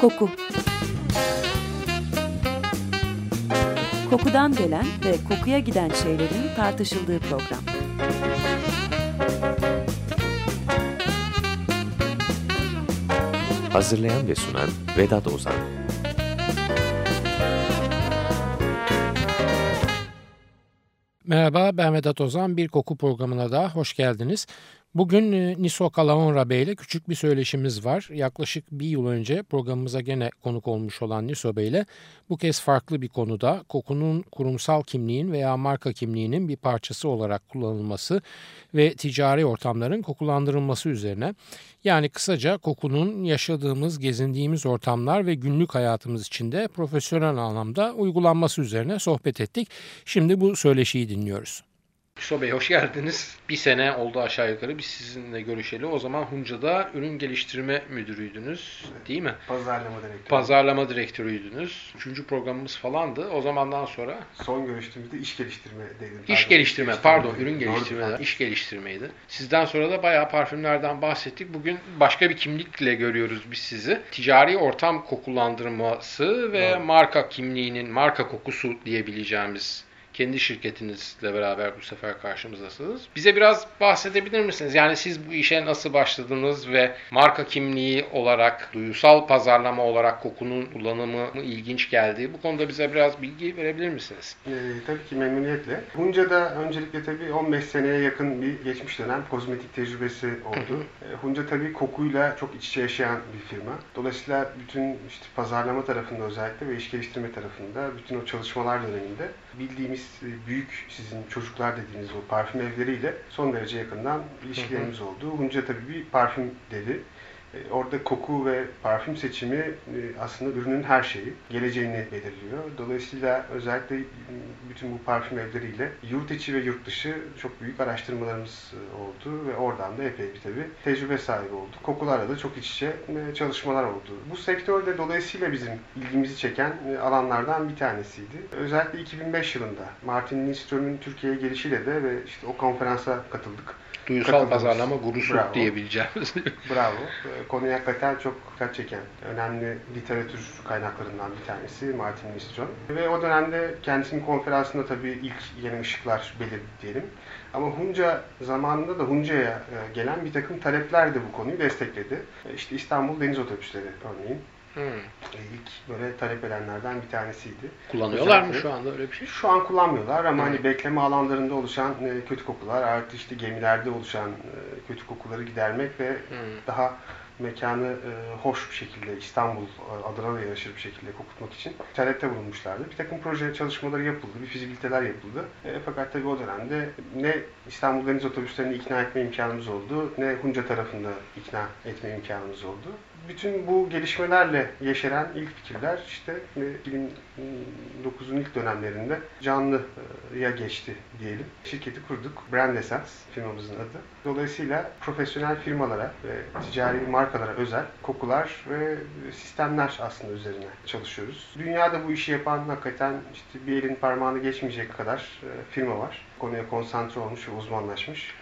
Koku Kokudan gelen ve kokuya giden şeylerin tartışıldığı program. Hazırlayan ve sunan Vedat Ozan Merhaba ben Vedat Ozan. Bir koku programına da hoş geldiniz. Bugün e, Niso Kalaonra Bey ile küçük bir söyleşimiz var. Yaklaşık bir yıl önce programımıza gene konuk olmuş olan Niso Bey ile bu kez farklı bir konuda kokunun kurumsal kimliğin veya marka kimliğinin bir parçası olarak kullanılması ve ticari ortamların kokulandırılması üzerine. Yani kısaca kokunun yaşadığımız, gezindiğimiz ortamlar ve günlük hayatımız içinde profesyonel anlamda uygulanması üzerine sohbet ettik. Şimdi bu söyleşiyi dinliyoruz. Hüso Bey hoş geldiniz. Bir sene oldu aşağı yukarı biz sizinle görüşeli. O zaman Hunca'da ürün geliştirme müdürüydünüz değil mi? Pazarlama direktörü. Pazarlama direktörüydünüz. Üçüncü programımız falandı. O zamandan sonra... Son görüştüğümüzde iş geliştirme dedim. İş geliştirme, pardon ürün geliştirme, iş geliştirmeydi. Sizden sonra da bayağı parfümlerden bahsettik. Bugün başka bir kimlikle görüyoruz biz sizi. Ticari ortam kokulandırması ve Doğru. marka kimliğinin, marka kokusu diyebileceğimiz kendi şirketinizle beraber bu sefer karşımızdasınız. Bize biraz bahsedebilir misiniz? Yani siz bu işe nasıl başladınız ve marka kimliği olarak, duyusal pazarlama olarak kokunun kullanımı mı ilginç geldi? Bu konuda bize biraz bilgi verebilir misiniz? Ee, tabii ki memnuniyetle. Hunca'da öncelikle tabii 15 seneye yakın bir geçmiş dönem kozmetik tecrübesi oldu. Ee, Hunca tabii kokuyla çok iç içe yaşayan bir firma. Dolayısıyla bütün işte pazarlama tarafında özellikle ve iş geliştirme tarafında bütün o çalışmalar döneminde bildiğimiz e, büyük sizin çocuklar dediğiniz o parfüm evleriyle son derece yakından ilişkilerimiz oldu. Hunca tabii bir parfüm dedi. E, orada koku ve parfüm seçimi e, aslında ürünün her şeyi, geleceğini belirliyor. Dolayısıyla özellikle bütün bu parfüm evleriyle yurt içi ve yurt dışı çok büyük araştırmalarımız oldu ve oradan da epey bir tabii tecrübe sahibi olduk. Kokularla da çok iç içe çalışmalar oldu. Bu sektörde dolayısıyla bizim ilgimizi çeken alanlardan bir tanesiydi. Özellikle 2005 yılında Martin Lindström'ün Türkiye'ye gelişiyle de ve işte o konferansa katıldık. Duyusal pazarlama gurusu diyebileceğimiz. Bravo. Konuya hakikaten çok dikkat çeken önemli literatür kaynaklarından bir tanesi Martin Lindström. Ve o dönemde kendisinin konferansında tabii ilk yeni ışıklar belirdi diyelim. Ama Hunca zamanında da Hunca'ya e, gelen bir takım talepler de bu konuyu destekledi. E, işte İstanbul Deniz Otobüsleri örneğin. Hmm. İlk böyle talep edenlerden bir tanesiydi. Kullanıyorlar Özellikle, mı şu anda öyle bir şey? Şu an kullanmıyorlar ama hmm. hani bekleme alanlarında oluşan e, kötü kokular artı işte gemilerde oluşan e, kötü kokuları gidermek ve hmm. daha mekanı e, hoş bir şekilde İstanbul adına da yaraşır bir şekilde kokutmak için talepte bulunmuşlardı. Bir takım proje çalışmaları yapıldı, bir fizibiliteler yapıldı. E, fakat tabii o dönemde ne İstanbul Deniz Otobüslerini ikna etme imkanımız oldu, ne Hunca tarafında ikna etme imkanımız oldu bütün bu gelişmelerle yeşeren ilk fikirler işte 2009'un ilk dönemlerinde canlıya geçti diyelim. Şirketi kurduk. Brand Essence firmamızın adı. Dolayısıyla profesyonel firmalara ve ticari markalara özel kokular ve sistemler aslında üzerine çalışıyoruz. Dünyada bu işi yapan hakikaten işte bir elin parmağını geçmeyecek kadar e, firma var konuya konsantre olmuş ve uzmanlaşmış.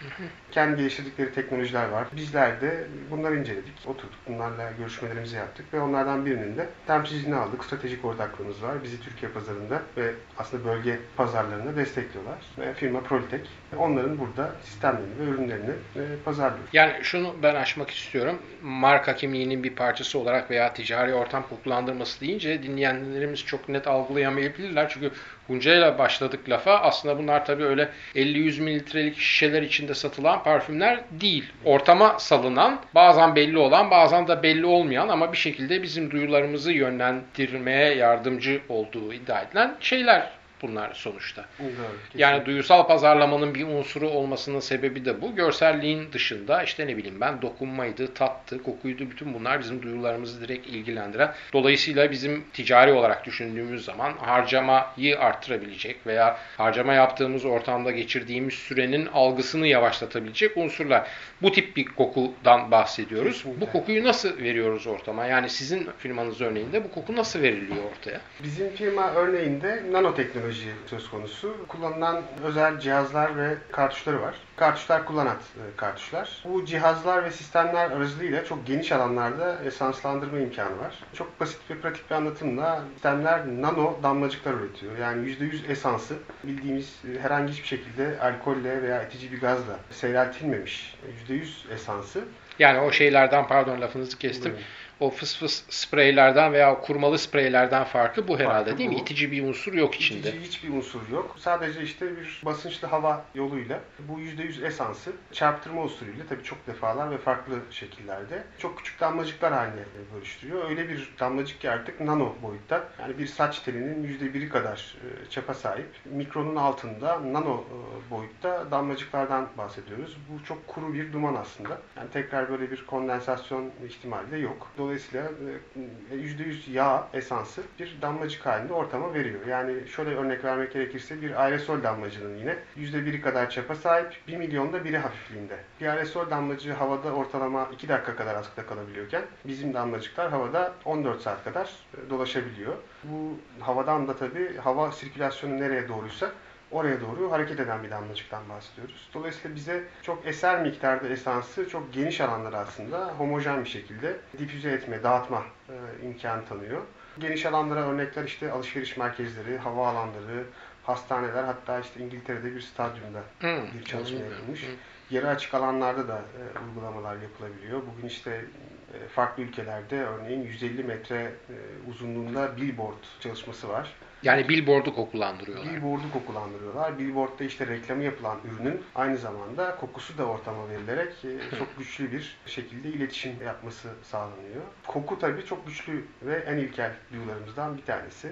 Kendi geliştirdikleri teknolojiler var. Bizler de bunları inceledik. Oturduk bunlarla görüşmelerimizi yaptık ve onlardan birinin de temsilcini aldık. Stratejik ortaklığımız var. Bizi Türkiye pazarında ve aslında bölge pazarlarında destekliyorlar. Ve firma Prolitek onların burada sistemlerini ve ürünlerini e, pazarlıyor. Yani şunu ben açmak istiyorum. Marka kimliğinin bir parçası olarak veya ticari ortam kokulandırması deyince dinleyenlerimiz çok net algılayamayabilirler. Çünkü Huncayla başladık lafa. Aslında bunlar tabii öyle 50-100 mililitrelik şişeler içinde satılan parfümler değil. Ortama salınan, bazen belli olan, bazen de belli olmayan ama bir şekilde bizim duyularımızı yönlendirmeye yardımcı olduğu iddia edilen şeyler bunlar sonuçta. Evet, yani duyusal pazarlamanın bir unsuru olmasının sebebi de bu. Görselliğin dışında işte ne bileyim ben dokunmaydı, tattı, kokuydu bütün bunlar bizim duyularımızı direkt ilgilendiren. Dolayısıyla bizim ticari olarak düşündüğümüz zaman harcamayı arttırabilecek veya harcama yaptığımız ortamda geçirdiğimiz sürenin algısını yavaşlatabilecek unsurlar. Bu tip bir kokudan bahsediyoruz. Kesinlikle. Bu kokuyu nasıl veriyoruz ortama? Yani sizin firmanız örneğinde bu koku nasıl veriliyor ortaya? Bizim firma örneğinde nanoteknoloji teknoloji söz konusu. Kullanılan özel cihazlar ve kartuşları var. Kartuşlar kullanat e, kartuşlar. Bu cihazlar ve sistemler aracılığıyla çok geniş alanlarda esanslandırma imkanı var. Çok basit ve pratik bir anlatımla sistemler nano damlacıklar üretiyor. Yani %100 esansı bildiğimiz e, herhangi hiçbir şekilde alkolle veya itici bir gazla seyreltilmemiş %100 esansı. Yani o şeylerden pardon lafınızı kestim. Buyurun o fıs fıs spreylerden veya kurmalı spreylerden farkı bu herhalde Farkı değil bu. mi? İtici bir unsur yok içinde. İtici hiçbir unsur yok. Sadece işte bir basınçlı hava yoluyla bu %100 esansı çarptırma usulüyle tabii çok defalar ve farklı şekillerde çok küçük damlacıklar haline bölüştürüyor. Öyle bir damlacık ki artık nano boyutta. Yani bir saç telinin %1'i kadar e, çapa sahip. Mikronun altında nano e, boyutta damlacıklardan bahsediyoruz. Bu çok kuru bir duman aslında. Yani tekrar böyle bir kondensasyon ihtimali de yok. Dolayısıyla e, %100 yağ esansı bir damlacık halinde ortama veriyor. Yani şöyle örnek vermek gerekirse bir aerosol damlacının yine %1'i kadar çapa sahip, 1 milyonda biri hafifliğinde. Bir aerosol damlacığı havada ortalama 2 dakika kadar askıda kalabiliyorken bizim damlacıklar havada 14 saat kadar e, dolaşabiliyor. Bu havadan da tabii hava sirkülasyonu nereye doğruysa oraya doğru hareket eden bir damlacıktan bahsediyoruz. Dolayısıyla bize çok eser miktarda esansı çok geniş alanları aslında homojen bir şekilde difüze etme, dağıtma e, imkanı tanıyor. Geniş alanlara örnekler işte alışveriş merkezleri, hava alanları, hastaneler hatta işte İngiltere'de bir stadyumda Hmm, bir çalışma yapılmış. Hmm. Yarı açık alanlarda da e, uygulamalar yapılabiliyor. Bugün işte e, farklı ülkelerde örneğin 150 metre e, uzunluğunda billboard çalışması var. Yani billboard'u kokulandırıyorlar. Billboard'u kokulandırıyorlar. Billboard'da işte reklamı yapılan ürünün aynı zamanda kokusu da ortama verilerek e, çok güçlü bir şekilde iletişim yapması sağlanıyor. Koku tabii çok güçlü ve en ilkel duyularımızdan bir tanesi.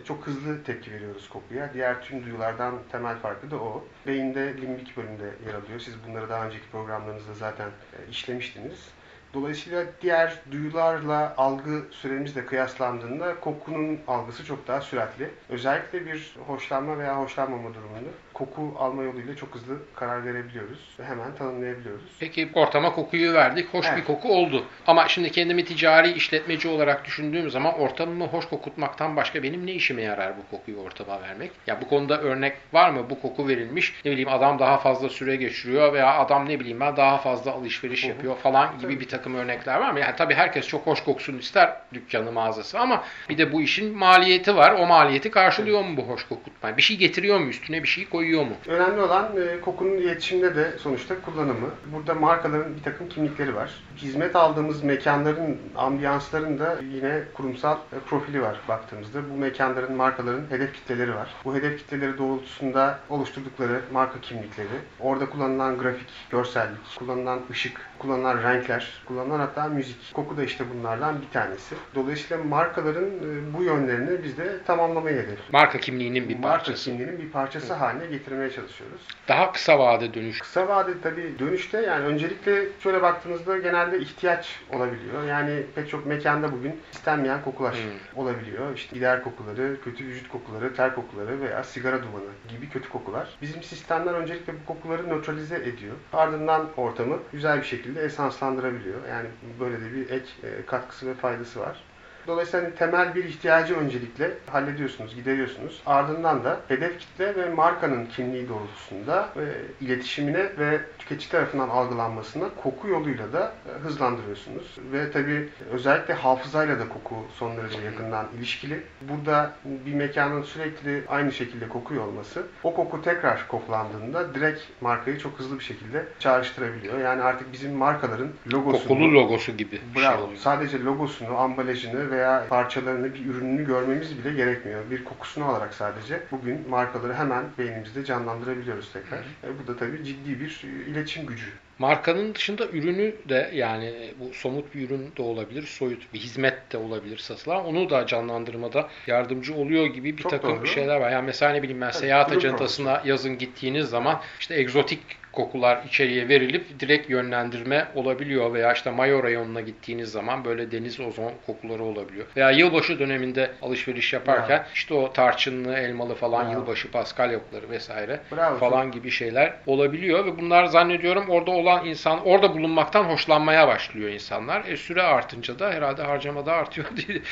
E, Çok hızlı tepki veriyoruz kokuya. Diğer tüm duyulardan temel farkı da o. Beyinde limbik bölümde yer alıyor. Siz bunları daha önceki programlarınızda zaten e, işlemiştiniz. Dolayısıyla diğer duyularla algı süremizle kıyaslandığında kokunun algısı çok daha süratli. Özellikle bir hoşlanma veya hoşlanmama durumunda koku alma yoluyla çok hızlı karar verebiliyoruz ve hemen tanımlayabiliyoruz. Peki ortama kokuyu verdik. Hoş Evet. bir koku oldu. Ama şimdi kendimi ticari işletmeci olarak düşündüğüm zaman ortamımı hoş kokutmaktan başka benim ne işime yarar bu kokuyu ortama vermek? Ya bu konuda örnek var mı? Bu koku verilmiş. Ne bileyim adam daha fazla süre geçiriyor veya adam ne bileyim ben daha fazla alışveriş Hı hı. yapıyor falan gibi bir takım örnekler var mı? Yani tabii herkes çok hoş koksun ister dükkanı mağazası ama bir de bu işin maliyeti var. O maliyeti karşılıyor mu bu hoş kokutma? Bir şey getiriyor mu? Üstüne bir şey koyuyor mu? Önemli olan e, kokunun iletişimde de sonuçta kullanımı. Burada markaların bir takım kimlikleri var. Hizmet aldığımız mekanların, ambiyansların yine kurumsal e, profili var baktığımızda. Bu mekanların, markaların hedef kitleleri var. Bu hedef kitleleri doğrultusunda oluşturdukları marka kimlikleri, orada kullanılan grafik, görsellik, kullanılan ışık, kullanılan renkler, kullanılan hatta müzik. Koku da işte bunlardan bir tanesi. Dolayısıyla markaların e, bu yönlerini biz de tamamlamayı hedefliyoruz. Marka kimliğinin bir Marka parçası. kimliğinin bir parçası haline getirmeye çalışıyoruz. Daha kısa vade dönüş. Kısa vadede tabii dönüşte yani öncelikle şöyle baktığınızda genelde ihtiyaç olabiliyor. Yani pek çok mekanda bugün istenmeyen kokular Hmm. olabiliyor. İşte gider kokuları, kötü vücut kokuları, ter kokuları veya sigara dumanı gibi kötü kokular. Bizim sistemler öncelikle bu kokuları nötralize ediyor. Ardından ortamı güzel bir şekilde esanslandırabiliyor. Yani böyle de bir ek e, katkısı ve faydası var. Dolayısıyla hani temel bir ihtiyacı öncelikle hallediyorsunuz, gideriyorsunuz. Ardından da hedef kitle ve markanın kimliği doğrultusunda e, iletişimine ve tüketici tarafından algılanmasına koku yoluyla da e, hızlandırıyorsunuz. Ve tabii özellikle hafızayla da koku son derece yakından ilişkili. Burada bir mekanın sürekli aynı şekilde kokuyor olması, o koku tekrar koklandığında direkt markayı çok hızlı bir şekilde çağrıştırabiliyor. Yani artık bizim markaların logosunu... Kokulu logosu gibi şey Bravo. oluyor. Sadece logosunu, ambalajını veya parçalarını, bir ürününü görmemiz bile gerekmiyor. Bir kokusunu alarak sadece bugün markaları hemen beynimizde canlandırabiliyoruz tekrar. E, bu da tabii ciddi bir e, iletişim gücü. Markanın dışında ürünü de yani bu somut bir ürün de olabilir, soyut bir hizmet de olabilir satılan. Onu da canlandırmada yardımcı oluyor gibi bir Çok takım doğru. şeyler var. Yani mesela ne bileyim ben Tabii, seyahat ajantasına yazın gittiğiniz zaman işte egzotik kokular içeriye verilip direkt yönlendirme olabiliyor veya işte Mayo rayonuna gittiğiniz zaman böyle deniz ozon kokuları olabiliyor. Veya yılbaşı döneminde alışveriş yaparken Bravo. işte o tarçınlı, elmalı falan Bravo. yılbaşı paskalyokları vesaire Bravo, falan gibi şeyler olabiliyor ve bunlar zannediyorum orada olan insan orada bulunmaktan hoşlanmaya başlıyor insanlar. E, süre artınca da herhalde harcama da artıyor diye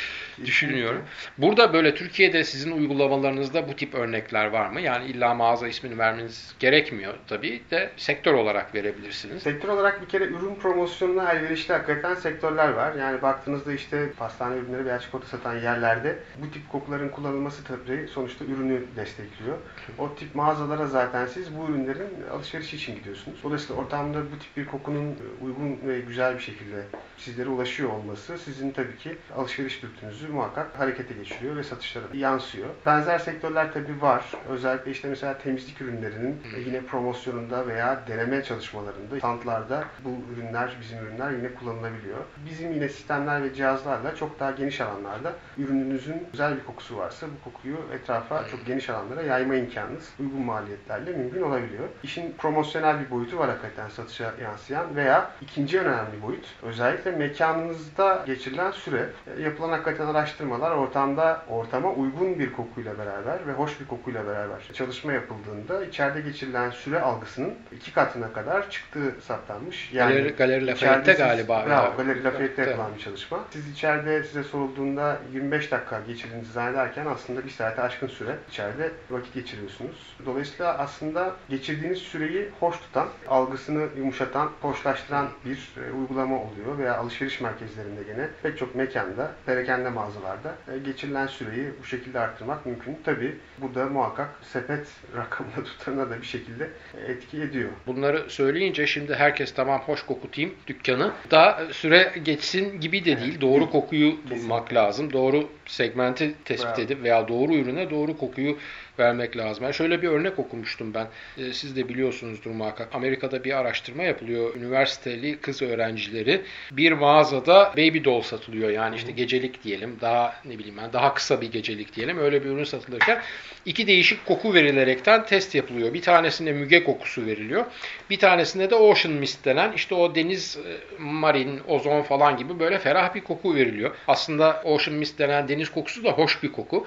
düşünüyorum. Burada böyle Türkiye'de sizin uygulamalarınızda bu tip örnekler var mı? Yani illa mağaza ismini vermeniz gerekmiyor tabii de sektör olarak verebilirsiniz. Sektör olarak bir kere ürün promosyonuna elverişli hakikaten sektörler var. Yani baktığınızda işte pastane ürünleri veya çikolata satan yerlerde bu tip kokuların kullanılması tabii sonuçta ürünü destekliyor. O tip mağazalara zaten siz bu ürünlerin alışverişi için gidiyorsunuz. Dolayısıyla ortamda bu tip bir kokunun uygun ve güzel bir şekilde sizlere ulaşıyor olması sizin tabii ki alışveriş dürtünüzü muhakkak harekete geçiriyor ve satışlara yansıyor. Benzer sektörler tabii var. Özellikle işte mesela temizlik ürünlerinin yine promosyonunda veya deneme çalışmalarında, standlarda bu ürünler, bizim ürünler yine kullanılabiliyor. Bizim yine sistemler ve cihazlarla çok daha geniş alanlarda ürününüzün güzel bir kokusu varsa bu kokuyu etrafa çok geniş alanlara yayma imkanınız uygun maliyetlerle mümkün olabiliyor. İşin promosyonel bir boyutu var hakikaten satışa yansıyan veya ikinci önemli boyut özellikle mekanınızda geçirilen süre. E, Yapılan hakikaten araştırmalar ortamda ortama uygun bir kokuyla beraber ve hoş bir kokuyla beraber çalışma yapıldığında içeride geçirilen süre algısının iki katına kadar çıktığı saptanmış. Galeri, Galeri içeride Lafayette'te siz- galiba. Ya. Galeri Lafayette'te Evet. yapılan bir çalışma. Siz içeride size sorulduğunda 25 dakika geçirdiğinizi zannederken aslında bir saate aşkın süre içeride vakit geçiriyorsunuz. Dolayısıyla aslında geçirdiğiniz süreyi hoş tutan, algısını yumuşatan, hoşlaştıran bir e, uygulama oluyor veya alışveriş merkezlerinde gene pek çok mekanda, perakende mağazalarda e, geçirilen süreyi bu şekilde arttırmak mümkün. Tabi bu da muhakkak sepet rakamına tutarına da bir şekilde e, etki ediyor. Bunları söyleyince şimdi herkes tamam hoş kokutayım dükkanı. Da süre geçsin gibi de değil. Doğru kokuyu bulmak lazım. Doğru segmenti tespit Bravo. edip veya doğru ürüne doğru kokuyu vermek lazım. Yani şöyle bir örnek okumuştum ben. Ee, Siz de biliyorsunuzdur muhakkak. Amerika'da bir araştırma yapılıyor. Üniversiteli kız öğrencileri bir mağazada baby doll satılıyor. Yani işte gecelik diyelim. Daha ne bileyim ben daha kısa bir gecelik diyelim. Öyle bir ürün satılırken iki değişik koku verilerekten test yapılıyor. Bir tanesinde müge kokusu veriliyor. Bir tanesinde de ocean mist denen işte o deniz e, marin, ozon falan gibi böyle ferah bir koku veriliyor. Aslında ocean mist denen deniz kokusu da hoş bir koku.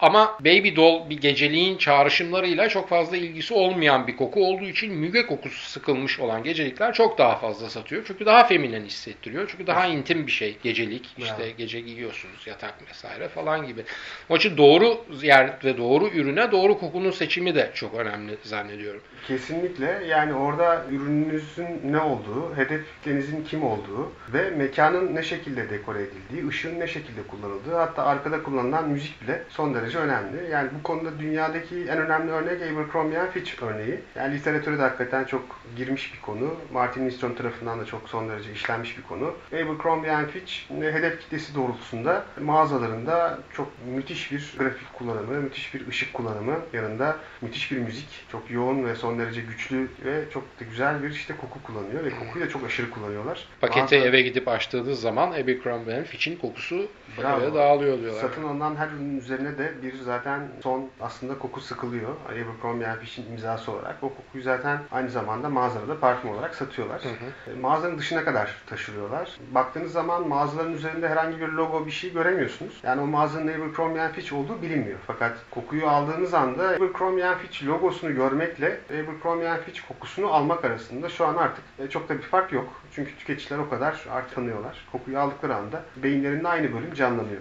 Ama Baby Doll bir geceliğin çağrışımlarıyla çok fazla ilgisi olmayan bir koku olduğu için müge kokusu sıkılmış olan gecelikler çok daha fazla satıyor. Çünkü daha feminen hissettiriyor. Çünkü daha intim bir şey gecelik. İşte Bravo. gece giyiyorsunuz yatak vesaire falan gibi. Onun için doğru yer ve doğru ürüne doğru kokunun seçimi de çok önemli zannediyorum. Kesinlikle yani orada ürününüzün ne olduğu, hedef kitlenizin kim olduğu ve mekanın ne şekilde dekore edildiği, ışığın ne şekilde kullanıldığı hatta arkada kullanılan müzik bile son derece önemli. Yani bu konuda dünyadaki en önemli örnek Abercrombie Fitch örneği. Yani literatüre de hakikaten çok girmiş bir konu. Martin Nistrom tarafından da çok son derece işlenmiş bir konu. Abercrombie Fitch hedef kitlesi doğrultusunda mağazalarında çok müthiş bir grafik kullanımı, müthiş bir ışık kullanımı yanında müthiş bir müzik, çok yoğun ve son derece güçlü ve çok da güzel bir işte koku kullanıyor ve kokuyu da çok aşırı kullanıyorlar. Paketi Mağaza- eve gidip açtığınız zaman Abercrombie Fitch'in kokusu Bravo. dağılıyor diyorlar. Satın alınan her ürünün üzerine de bir zaten son aslında koku sıkılıyor. Abercrombie Fitch'in imzası olarak. O kokuyu zaten aynı zamanda mağazada da parfüm olarak satıyorlar. Hı E, Mağazanın dışına kadar taşırıyorlar. Baktığınız zaman mağazaların üzerinde herhangi bir logo bir şey göremiyorsunuz. Yani o mağazanın Abercrombie Fitch olduğu bilinmiyor. Fakat kokuyu aldığınız anda Abercrombie Fitch logosunu görmekle Abercrombie Fitch kokusunu almak arasında şu an artık e, çok da bir fark yok. Çünkü tüketiciler o kadar artık tanıyorlar. Kokuyu aldıkları anda beyinlerinde aynı bölüm canlanıyor.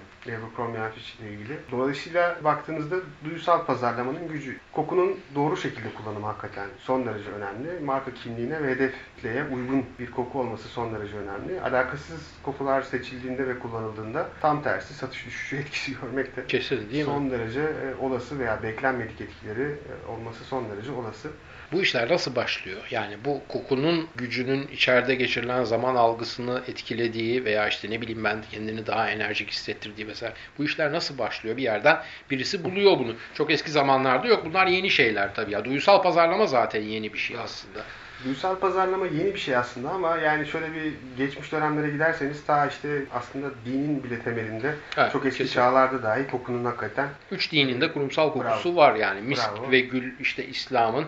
Fitch ile ilgili. Dolayısıyla baktığınızda duysal pazarlamanın gücü. Kokunun doğru şekilde kullanımı hakikaten son derece önemli. Marka kimliğine ve hedef kitleye uygun bir koku olması son derece önemli. Alakasız kokular seçildiğinde ve kullanıldığında tam tersi satış düşüşü etkisi görmek de Kesin değil mi? son derece e, olası veya beklenmedik etkileri e, olması son derece olası. Bu işler nasıl başlıyor? Yani bu kokunun gücünün içeride geçirilen zaman algısını etkilediği veya işte ne bileyim ben kendini daha enerjik hissettirdiği mesela bu işler nasıl başlıyor? Bir yerden birisi buluyor bunu. Çok eski zamanlarda yok. Bunlar yeni şeyler tabii ya. Duysal pazarlama zaten yeni bir şey aslında. Duysal pazarlama yeni bir şey aslında ama yani şöyle bir geçmiş dönemlere giderseniz ta işte aslında dinin bile temelinde Evet, çok eski kesin. çağlarda dahi kokunun hakikaten Üç dinin de kurumsal kokusu Bravo. var yani. Misk Bravo. ve gül işte İslam'ın,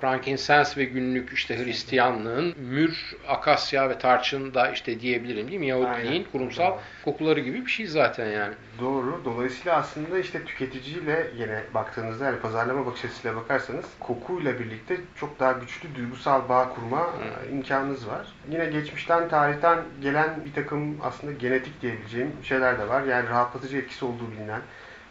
frankincense ve günlük işte Hristiyanlığın, mür, akasya ve tarçın da işte diyebilirim değil mi? Yahudiliğin Aynen. kurumsal Bravo. kokuları gibi bir şey zaten yani. Doğru. Dolayısıyla aslında işte tüketiciyle yine baktığınızda yani pazarlama bakış açısıyla bakarsanız kokuyla birlikte çok daha güçlü duygusal bağ kurma e, imkanınız var. Yine geçmişten, tarihten gelen bir takım aslında genetik diyebileceğim şeyler de var. Yani rahatlatıcı etkisi olduğu bilinen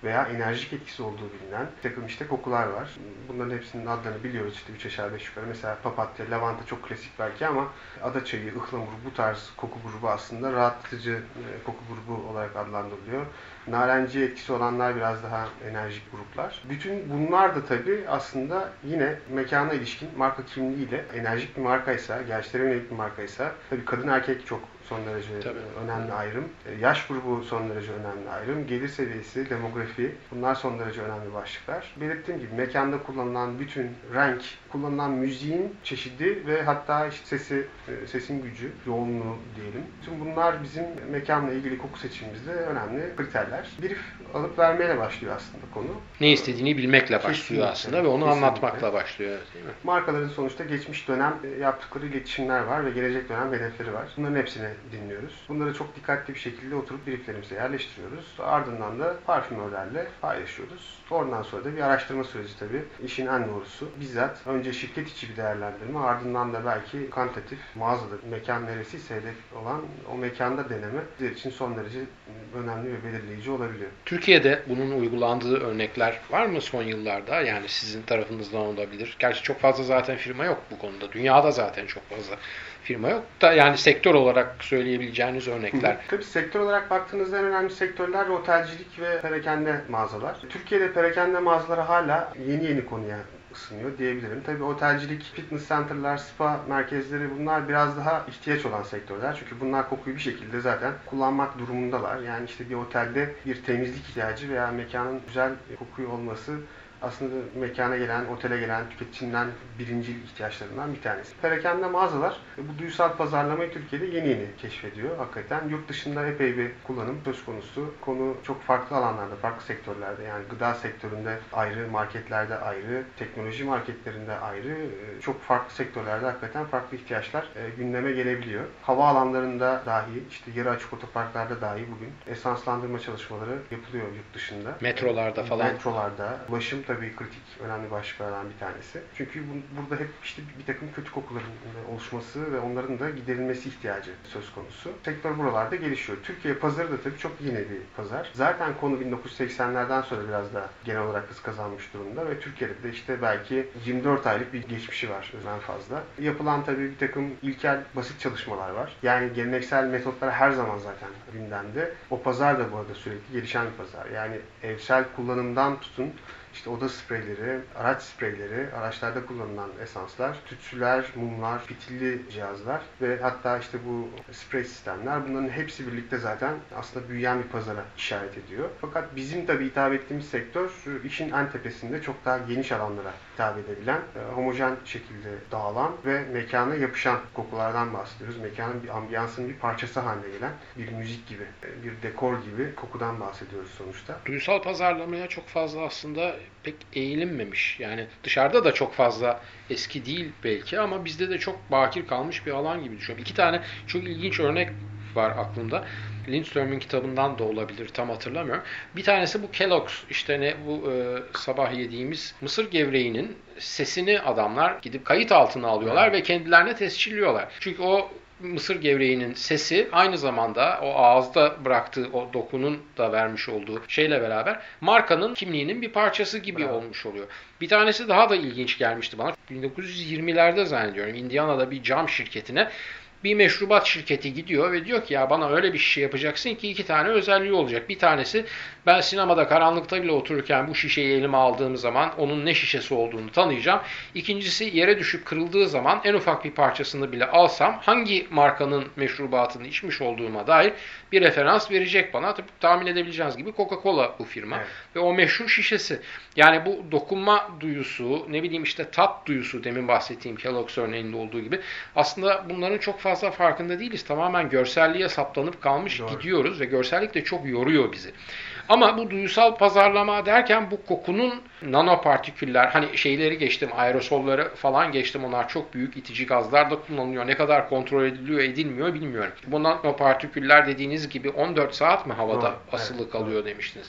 veya enerjik etkisi olduğu bilinen bir takım işte kokular var. Bunların hepsinin adlarını biliyoruz işte üç aşağı beş yukarı. Mesela papatya, lavanta çok klasik belki ama ada çayı, ıhlamur bu tarz koku grubu aslında rahatlatıcı e, koku grubu olarak adlandırılıyor. Narenciye etkisi olanlar biraz daha enerjik gruplar. Bütün bunlar da tabii aslında yine mekana ilişkin marka kimliğiyle enerjik bir markaysa, gençlere yönelik bir markaysa tabii kadın erkek çok son derece Tabii. önemli ayrım. E, Yaş grubu son derece önemli ayrım. Gelir seviyesi, demografi bunlar son derece önemli başlıklar. Belirttiğim gibi mekanda kullanılan bütün renk, kullanılan müziğin çeşidi ve hatta işte sesi, e, sesin gücü, yoğunluğu diyelim. Tüm bunlar bizim mekanla ilgili koku seçimimizde önemli kriterler. Brief alıp vermeyle başlıyor aslında konu. Ne istediğini bilmekle başlıyor Kesinlikle. aslında ve onu Kesinlikle. anlatmakla başlıyor değil mi? Markaların sonuçta geçmiş dönem yaptıkları iletişimler var ve gelecek dönem hedefleri var. Bunların hepsini dinliyoruz. Bunları çok dikkatli bir şekilde oturup brieflerimize yerleştiriyoruz. Ardından da parfümörlerle paylaşıyoruz. Oradan sonra da bir araştırma süreci tabii. İşin en doğrusu. Bizzat önce şirket içi bir değerlendirme ardından da belki kantitatif mağazada mekan neresiyse hedef olan o mekanda deneme bizler için son derece önemli ve belirleyici olabiliyor. Türkiye'de bunun uygulandığı örnekler var mı son yıllarda? Yani sizin tarafınızdan olabilir. Gerçi çok fazla zaten firma yok bu konuda. Dünyada zaten çok fazla firma yok da yani sektör olarak söyleyebileceğiniz örnekler. Tabii sektör olarak baktığınızda en önemli sektörler otelcilik ve perakende mağazalar. Türkiye'de perakende mağazaları hala yeni yeni konuya ısınıyor diyebilirim. Tabii otelcilik, fitness center'lar, spa merkezleri bunlar biraz daha ihtiyaç olan sektörler. Çünkü bunlar kokuyu bir şekilde zaten kullanmak durumundalar. Yani işte bir otelde bir temizlik ihtiyacı veya mekanın güzel kokuyu olması aslında mekana gelen, otele gelen tüketicinin birinci ihtiyaçlarından bir tanesi. Perakende mağazalar e, bu duysal pazarlamayı Türkiye'de yeni yeni keşfediyor. Hakikaten yurt dışında epey bir kullanım söz konusu. Konu çok farklı alanlarda, farklı sektörlerde yani gıda sektöründe ayrı, marketlerde ayrı, teknoloji marketlerinde ayrı, e, çok farklı sektörlerde hakikaten farklı ihtiyaçlar e, gündeme gelebiliyor. Hava alanlarında dahi, işte yarı açık otoparklarda dahi bugün esanslandırma çalışmaları yapılıyor yurt dışında. Metrolarda falan. Metrolarda. Ulaşım tabii kritik, önemli başlıklardan bir tanesi. Çünkü bu- burada hep işte bir takım kötü kokuların oluşması ve onların da giderilmesi ihtiyacı söz konusu. Sektör buralarda gelişiyor. Türkiye pazarı da tabii çok yeni bir pazar. Zaten konu 1980'lerden sonra biraz da genel olarak hız kazanmış durumda ve Türkiye'de de işte belki 24 aylık bir geçmişi var en fazla. Yapılan tabii bir takım ilkel basit çalışmalar var. Yani geleneksel metotlar her zaman zaten gündemde. O pazar da bu arada sürekli gelişen bir pazar. Yani evsel kullanımdan tutun işte oda spreyleri, araç spreyleri, araçlarda kullanılan esanslar, tütsüler, mumlar, fitilli cihazlar ve hatta işte bu sprey sistemler bunların hepsi birlikte zaten aslında büyüyen bir pazara işaret ediyor. Fakat bizim tabii hitap ettiğimiz sektör işin en tepesinde çok daha geniş alanlara hitap edebilen, e, homojen şekilde dağılan ve mekana yapışan kokulardan bahsediyoruz. Mekanın bir ambiyansın bir parçası haline gelen bir müzik gibi, e, bir dekor gibi kokudan bahsediyoruz sonuçta. Duysal pazarlamaya çok fazla aslında pek eğilinmemiş. Yani dışarıda da çok fazla eski değil belki ama bizde de çok bakir kalmış bir alan gibi düşünüyorum. İki tane çok ilginç örnek var aklımda. Lindström'ün kitabından da olabilir tam hatırlamıyorum. Bir tanesi bu Kellogg's işte ne bu e, sabah yediğimiz mısır gevreğinin sesini adamlar gidip kayıt altına alıyorlar ve kendilerine tescilliyorlar. Çünkü o mısır gevreğinin sesi aynı zamanda o ağızda bıraktığı o dokunun da vermiş olduğu şeyle beraber markanın kimliğinin bir parçası gibi Bravo. olmuş oluyor. Bir tanesi daha da ilginç gelmişti bana. 1920'lerde zannediyorum Indiana'da bir cam şirketine Bir meşrubat şirketi gidiyor ve diyor ki ya bana öyle bir şişe yapacaksın ki iki tane özelliği olacak. Bir tanesi ben sinemada karanlıkta bile otururken bu şişeyi elime aldığım zaman onun ne şişesi olduğunu tanıyacağım. İkincisi yere düşüp kırıldığı zaman en ufak bir parçasını bile alsam hangi markanın meşrubatını içmiş olduğuma dair bir referans verecek bana. Tabii tahmin edebileceğiniz gibi Coca-Cola bu firma. Evet. Ve o meşhur şişesi. Yani bu dokunma duyusu, ne bileyim işte tat duyusu demin bahsettiğim Kellogg's örneğinde olduğu gibi aslında bunların çok fazla farkında değiliz. Tamamen görselliğe saplanıp kalmış Doğru. gidiyoruz ve görsellik de çok yoruyor bizi. Ama bu duyusal pazarlama derken bu kokunun nanopartiküller hani şeyleri geçtim aerosolları falan geçtim onlar çok büyük itici gazlar da kullanılıyor. Ne kadar kontrol ediliyor edilmiyor bilmiyorum. Bu nanopartiküller dediğiniz gibi 14 saat mi havada Doğru, asılı evet, kalıyor demiştiniz.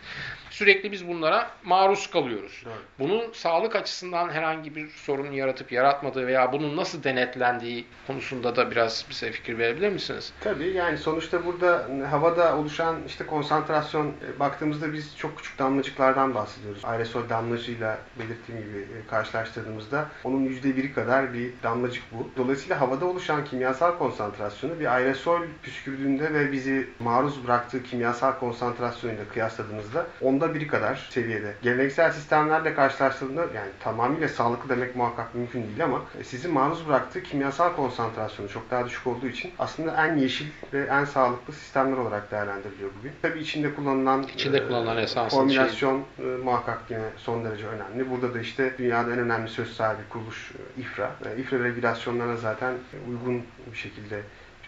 Sürekli biz bunlara maruz kalıyoruz. Evet. Bunun sağlık açısından herhangi bir sorun yaratıp yaratmadığı veya bunun nasıl denetlendiği konusunda da biraz bize fikir verebilir misiniz? Tabii yani sonuçta burada havada oluşan işte konsantrasyon e, baktığımızda biz çok küçük damlacıklardan bahsediyoruz. Aerosol damlacığıyla belirttiğim gibi e, karşılaştırdığımızda onun yüzde biri kadar bir damlacık bu. Dolayısıyla havada oluşan kimyasal konsantrasyonu bir aerosol püskürdüğünde ve bizi maruz bıraktığı kimyasal konsantrasyonuyla kıyasladığımızda onda onda biri kadar seviyede. Geleneksel sistemlerle karşılaştığında yani tamamıyla sağlıklı demek muhakkak mümkün değil ama e, sizin maruz bıraktığı kimyasal konsantrasyonu çok daha düşük olduğu için aslında en yeşil ve en sağlıklı sistemler olarak değerlendiriliyor bugün. Tabii içinde kullanılan içinde e, kullanılan esas formülasyon şey. e, muhakkak yine son derece önemli. Burada da işte dünyada en önemli söz sahibi kuruluş e, İFRA. E, İFRA regülasyonlarına zaten uygun bir şekilde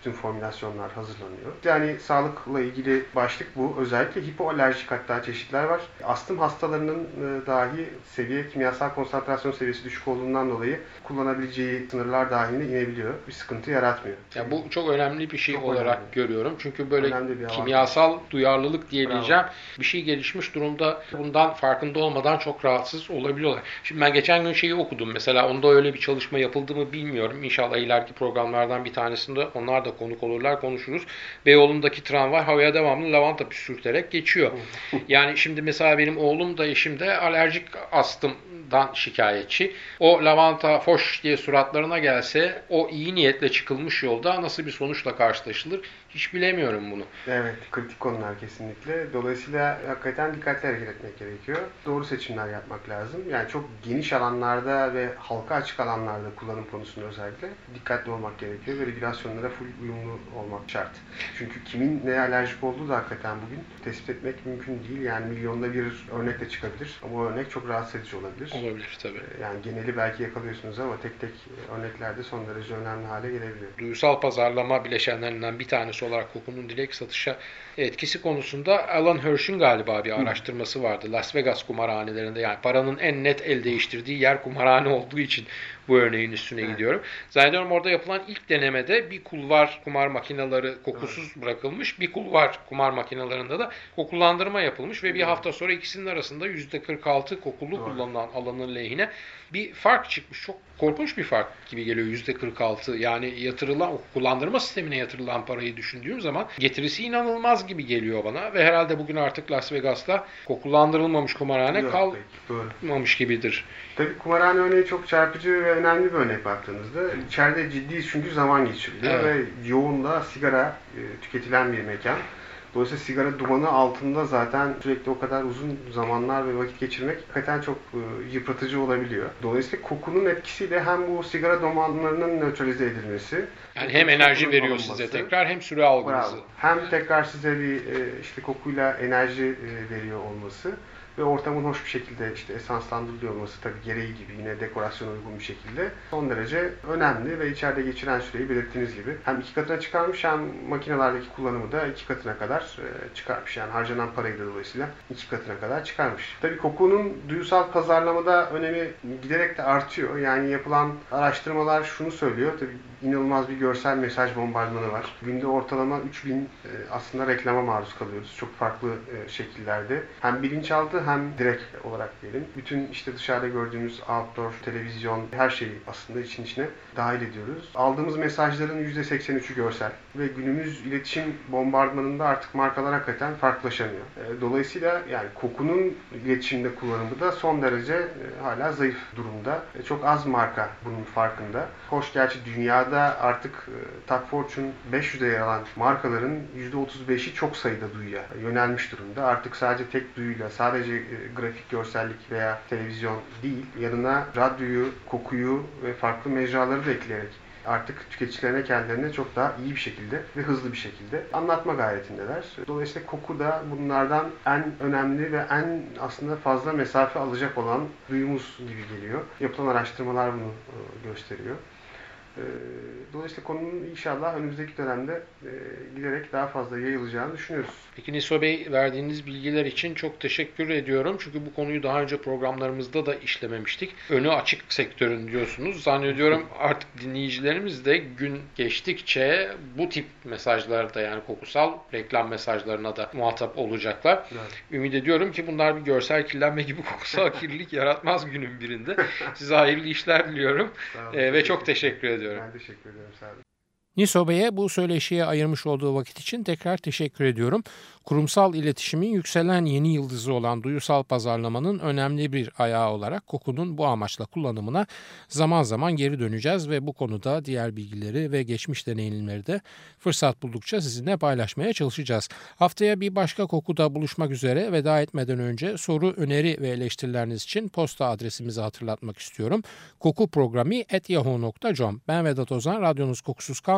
bütün formülasyonlar hazırlanıyor. Yani sağlıkla ilgili başlık bu. Özellikle hipoalerjik hatta çeşitler var. Astım hastalarının e, dahi seviye, kimyasal konsantrasyon seviyesi düşük olduğundan dolayı kullanabileceği sınırlar dahilinde inebiliyor. Bir sıkıntı yaratmıyor. Ya bu çok önemli bir şey çok olarak önemli. görüyorum. Çünkü böyle kimyasal duyarlılık diyebileceğim Bravo. bir şey gelişmiş durumda bundan farkında olmadan çok rahatsız olabiliyorlar. Şimdi ben geçen gün şeyi okudum. Mesela onda öyle bir çalışma yapıldı mı bilmiyorum. İnşallah ileriki programlardan bir tanesinde onlar da konuk olurlar konuşuruz. Beyoğlu'ndaki tramvay havaya devamlı lavanta püskürterek geçiyor. yani şimdi mesela benim oğlum da eşim de alerjik astımdan şikayetçi. O lavanta foş diye suratlarına gelse o iyi niyetle çıkılmış yolda nasıl bir sonuçla karşılaşılır hiç bilemiyorum bunu. Evet, kritik konular kesinlikle. Dolayısıyla hakikaten dikkatli hareket etmek gerekiyor. Doğru seçimler yapmak lazım. Yani çok geniş alanlarda ve halka açık alanlarda kullanım konusunda özellikle dikkatli olmak gerekiyor ve regülasyonlara full uyumlu olmak şart. Çünkü kimin ne alerjik olduğu da hakikaten bugün tespit etmek mümkün değil. Yani milyonda bir örnek de çıkabilir. Ama o örnek çok rahatsız edici olabilir. Olabilir tabii. Ee, yani geneli belki yakalıyorsunuz ama tek tek örneklerde son derece önemli hale gelebiliyor. Duysal pazarlama bileşenlerinden bir tanesi olarak kokunun direkt satışa etkisi konusunda Alan Hirsch'ün galiba bir araştırması vardı. Las Vegas kumarhanelerinde yani paranın en net el değiştirdiği yer kumarhane olduğu için bu örneğin üstüne evet. gidiyorum. Zannediyorum orada yapılan ilk denemede bir kulvar kumar makineleri kokusuz evet. bırakılmış. Bir kulvar kumar makinelerinde de kokulandırma yapılmış ve bir hafta sonra ikisinin arasında %46 kokulu Doğru. kullanılan alanın lehine bir fark çıkmış. Çok korkunç bir fark gibi geliyor %46. Yani yatırılan, kullandırma sistemine yatırılan parayı düşündüğüm zaman getirisi inanılmaz gibi geliyor bana ve herhalde bugün artık Las Vegas'ta kokulandırılmamış kumarhane kalmamış gibidir. Tabii kumarhane örneği çok çarpıcı ve önemli bir örnek baktığınızda. İçeride ciddi çünkü zaman geçiriliyor evet. ve yoğun da sigara e, tüketilen bir mekan. Dolayısıyla sigara dumanı altında zaten sürekli o kadar uzun zamanlar ve vakit geçirmek hakikaten çok e, yıpratıcı olabiliyor. Dolayısıyla kokunun etkisiyle hem bu sigara dumanlarının nötralize edilmesi yani hem enerji veriyor alınması, size tekrar hem süre algınızı. Hem tekrar size bir e, işte kokuyla enerji veriyor olması ve ortamın hoş bir şekilde işte esanslandırılıyor olması tabii gereği gibi yine dekorasyon uygun bir şekilde son derece önemli ve içeride geçiren süreyi belirttiğiniz gibi hem iki katına çıkarmış hem makinelerdeki kullanımı da iki katına kadar e, çıkarmış. Yani harcanan parayı da dolayısıyla iki katına kadar çıkarmış. Tabii kokunun duyusal pazarlamada önemi giderek de artıyor. Yani yapılan araştırmalar şunu söylüyor. Tabii inanılmaz bir görsel mesaj bombardımanı var. Günde ortalama 3000 e, aslında reklama maruz kalıyoruz. Çok farklı e, şekillerde. Hem bilinçaltı hem direkt olarak diyelim. Bütün işte dışarıda gördüğümüz outdoor, televizyon, her şeyi aslında için içine dahil ediyoruz. Aldığımız mesajların %83'ü görsel ve günümüz iletişim bombardımanında artık markalar hakikaten farklılaşamıyor. E, dolayısıyla yani kokunun iletişimde kullanımı da son derece e, hala zayıf durumda. E, çok az marka bunun farkında. Hoş gerçi dünyada artık Top Fortune 500'de yer alan markaların %35'i çok sayıda duyuya yönelmiş durumda. Artık sadece tek duyuyla, sadece grafik görsellik veya televizyon değil, yanına radyoyu, kokuyu ve farklı mecraları da ekleyerek artık tüketicilerine kendilerine çok daha iyi bir şekilde ve hızlı bir şekilde anlatma gayretindeler. Dolayısıyla koku da bunlardan en önemli ve en aslında fazla mesafe alacak olan duyumuz gibi geliyor. Yapılan araştırmalar bunu e, gösteriyor. E, dolayısıyla konunun inşallah önümüzdeki dönemde e, giderek daha fazla yayılacağını düşünüyoruz. Peki Niso Bey verdiğiniz bilgiler için çok teşekkür ediyorum. Çünkü bu konuyu daha önce programlarımızda da işlememiştik. Önü açık sektörün diyorsunuz. Zannediyorum artık dinleyicilerimiz de gün geçtikçe bu tip mesajlarda yani kokusal reklam mesajlarına da muhatap olacaklar. Evet. Ümit ediyorum ki bunlar bir görsel kirlenme gibi kokusal kirlilik yaratmaz günün birinde. Size hayırlı işler diliyorum. Ee, ve çok teşekkür ediyorum. Ben teşekkür ederim. Sağ olun. Niso Bey'e bu söyleşiye ayırmış olduğu vakit için tekrar teşekkür ediyorum. Kurumsal iletişimin yükselen yeni yıldızı olan duyusal pazarlamanın önemli bir ayağı olarak kokunun bu amaçla kullanımına zaman zaman geri döneceğiz ve bu konuda diğer bilgileri ve geçmiş deneyimleri de fırsat buldukça sizinle paylaşmaya çalışacağız. Haftaya bir başka kokuda buluşmak üzere veda etmeden önce soru, öneri ve eleştirileriniz için posta adresimizi hatırlatmak istiyorum. kokuprogrami.yahoo.com Ben Vedat Ozan, radyonuz kokusuz